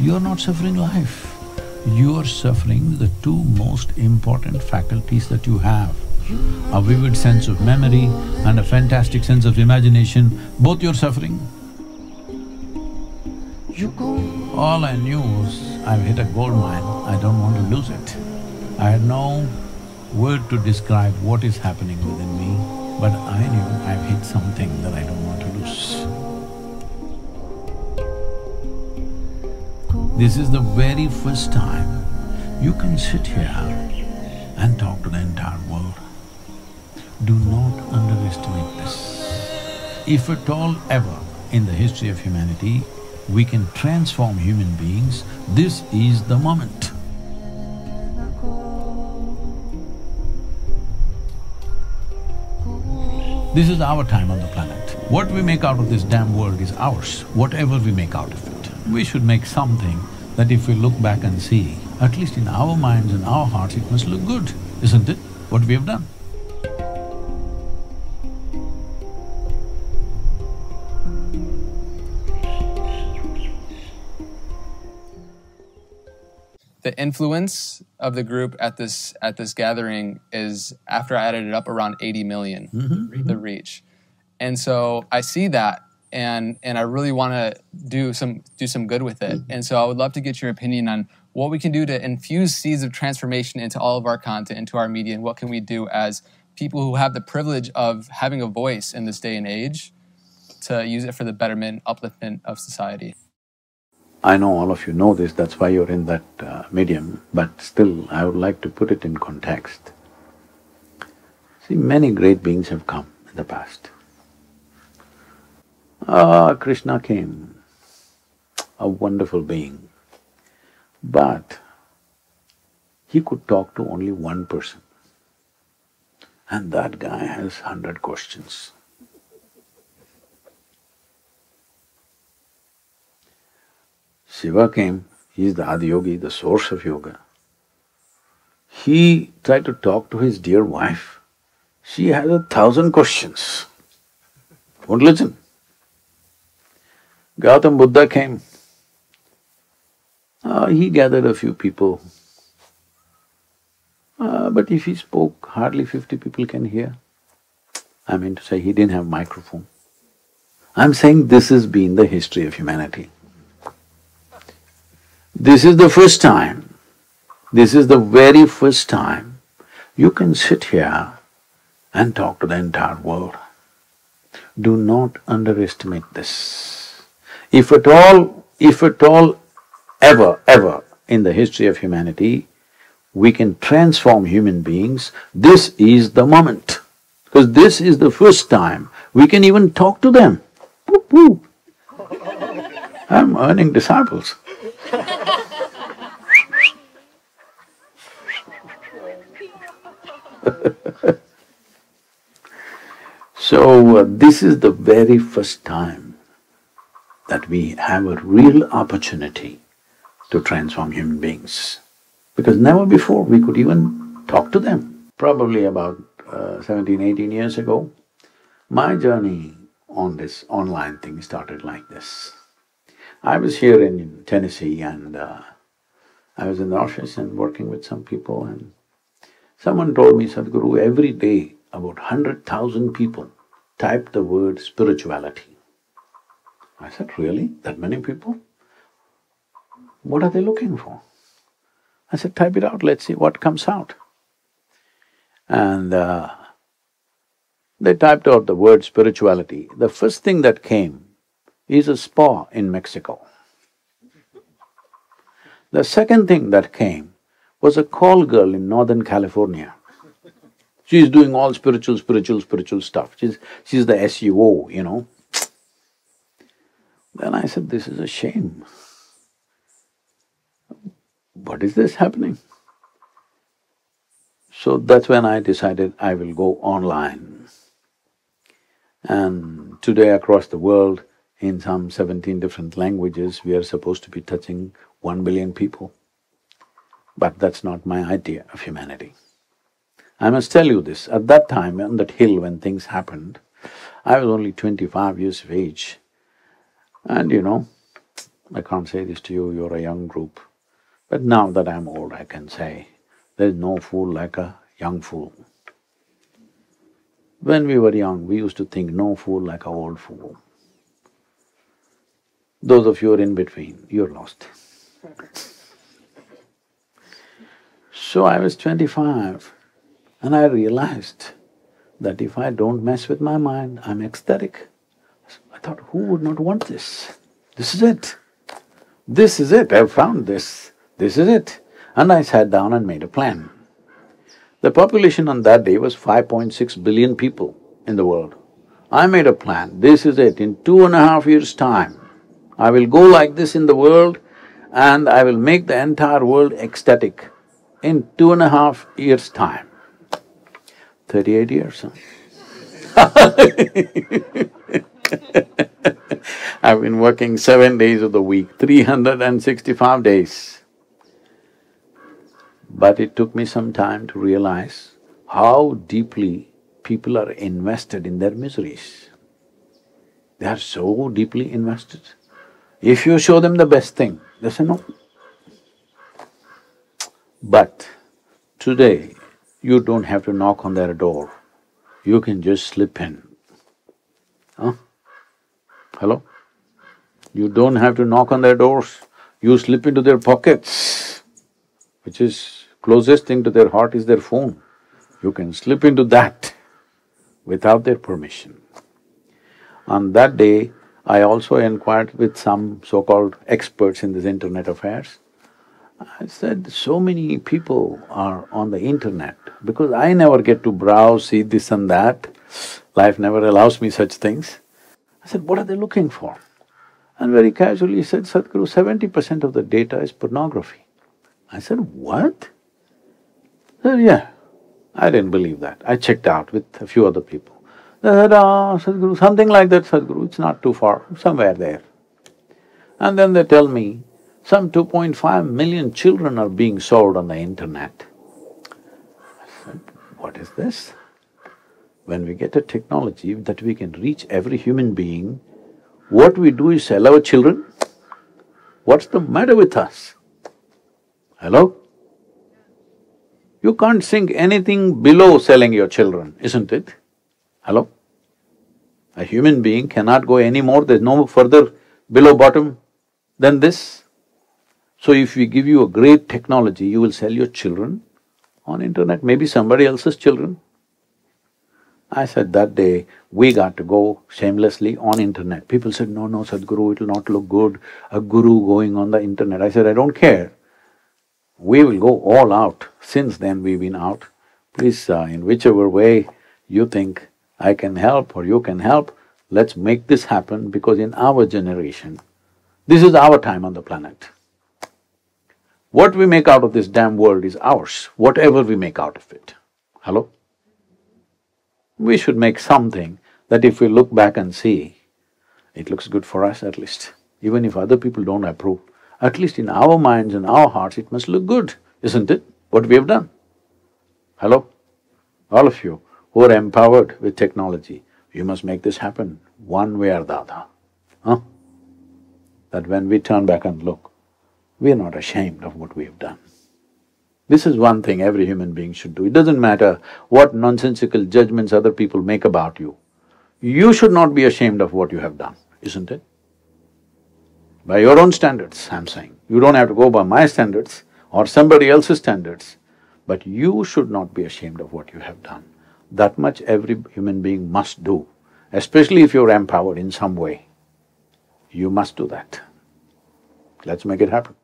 you're not suffering life. You're suffering the two most important faculties that you have. A vivid sense of memory and a fantastic sense of imagination, both you're suffering. All I knew was I've hit a gold mine, I don't want to lose it. I had no word to describe what is happening within me, but I knew I've hit something that I don't want to This is the very first time you can sit here and talk to the entire world. Do not underestimate this. If at all ever in the history of humanity we can transform human beings, this is the moment. This is our time on the planet. What we make out of this damn world is ours, whatever we make out of it. We should make something that if we look back and see, at least in our minds and our hearts, it must look good, isn't it, what we have done? the influence of the group at this at this gathering is after I added it up around 80 million, Mm-hmm, the reach, and so I see that and and I really want to do some do some good with it, and so I would love to get your opinion on what we can do to infuse seeds of transformation into all of our content, into our media, and what can we do as people who have the privilege of having a voice in this day and age to use it for the betterment, upliftment of society. I know all of you know this, that's why you're in that uh, medium, but still I would like to put it in context. See, many great beings have come in the past. Ah, Krishna came, a wonderful being, but he could talk to only one person. And that guy has hundred questions. Shiva came, he is the Adiyogi, the source of yoga. He tried to talk to his dear wife. She has a thousand questions. Won't listen. Gautam Buddha came. Uh, he gathered a few people. Uh, but if he spoke, hardly fifty people can hear. I mean to say, he didn't have microphone. I'm saying this has been the history of humanity. This is the first time, this is the very first time you can sit here and talk to the entire world. Do not underestimate this. If at all, if at all ever, ever in the history of humanity, we can transform human beings, this is the moment. Because this is the first time we can even talk to them. Whoop, whoop. I'm earning disciples. So, uh, this is the very first time that we have a real opportunity to transform human beings. Because never before we could even talk to them. Probably about uh, 17, 18 years ago, my journey on this online thing started like this. I was here in Tennessee and uh, I was in the office and working with some people and someone told me, Sadhguru, every day about hundred thousand people type the word spirituality. I said, really? That many people? What are they looking for? I said, type it out, let's see what comes out. And uh, they typed out the word spirituality. The first thing that came is a spa in Mexico. The second thing that came was a call girl in Northern California. She's doing all spiritual, spiritual, spiritual stuff. She's, she's the SUO, you know. Then I said, this is a shame. What is this happening? So that's when I decided I will go online. And today across the world, in some seventeen different languages, we are supposed to be touching one billion people. But that's not my idea of humanity. I must tell you this, at that time on that hill when things happened, I was only twenty-five years of age. And you know, I can't say this to you, you're a young group. But now that I'm old, I can say, there's no fool like a young fool. When we were young, we used to think no fool like a old fool. Those of you who are in between, you're lost. so I was twenty-five and I realized that if I don't mess with my mind, I'm ecstatic. I thought, who would not want this? This is it. This is it, I've found this. This is it. And I sat down and made a plan. The population on that day was 5.6 billion people in the world. I made a plan, this is it, in two and a half years' time, I will go like this in the world and I will make the entire world ecstatic in two and a half years' time. Thirty-eight years, huh? I've been working seven days of the week, three hundred and sixty-five days. But it took me some time to realize how deeply people are invested in their miseries. They are so deeply invested. If you show them the best thing, they say no. But today, you don't have to knock on their door, you can just slip in. Hello? You don't have to knock on their doors, you slip into their pockets, which is closest thing to their heart is their phone. You can slip into that without their permission. On that day, I also inquired with some so-called experts in this internet affairs. I said, so many people are on the internet because I never get to browse, see this and that. Life never allows me such things. I said, what are they looking for? And very casually he said, Sadhguru, seventy percent of the data is pornography. I said, what? said, yeah. I didn't believe that. I checked out with a few other people. They said, ah, Sadhguru, something like that, Sadhguru, it's not too far, somewhere there. And then they tell me, some 2.5 million children are being sold on the internet. I said, what is this? When we get a technology that we can reach every human being, what we do is sell our children? What's the matter with us? Hello? You can't sink anything below selling your children, isn't it? Hello? A human being cannot go any more, there's no further below bottom than this. So if we give you a great technology, you will sell your children on internet, maybe somebody else's children. I said that day, we got to go shamelessly on internet. People said, no, no, Sadhguru, it'll not look good, a guru going on the internet. I said, I don't care. We will go all out. Since then we've been out. Please, uh, in whichever way you think I can help or you can help, let's make this happen because in our generation, this is our time on the planet. What we make out of this damn world is ours, whatever we make out of it. Hello? We should make something that if we look back and see, it looks good for us at least. Even if other people don't approve, at least in our minds and our hearts it must look good, isn't it, what we have done? Hello? All of you who are empowered with technology, you must make this happen one way or the other, huh? That when we turn back and look, we are not ashamed of what we have done. This is one thing every human being should do. It doesn't matter what nonsensical judgments other people make about you. You should not be ashamed of what you have done, isn't it? By your own standards, I'm saying. You don't have to go by my standards or somebody else's standards, but you should not be ashamed of what you have done. That much every human being must do, especially if you're empowered in some way. You must do that. Let's make it happen.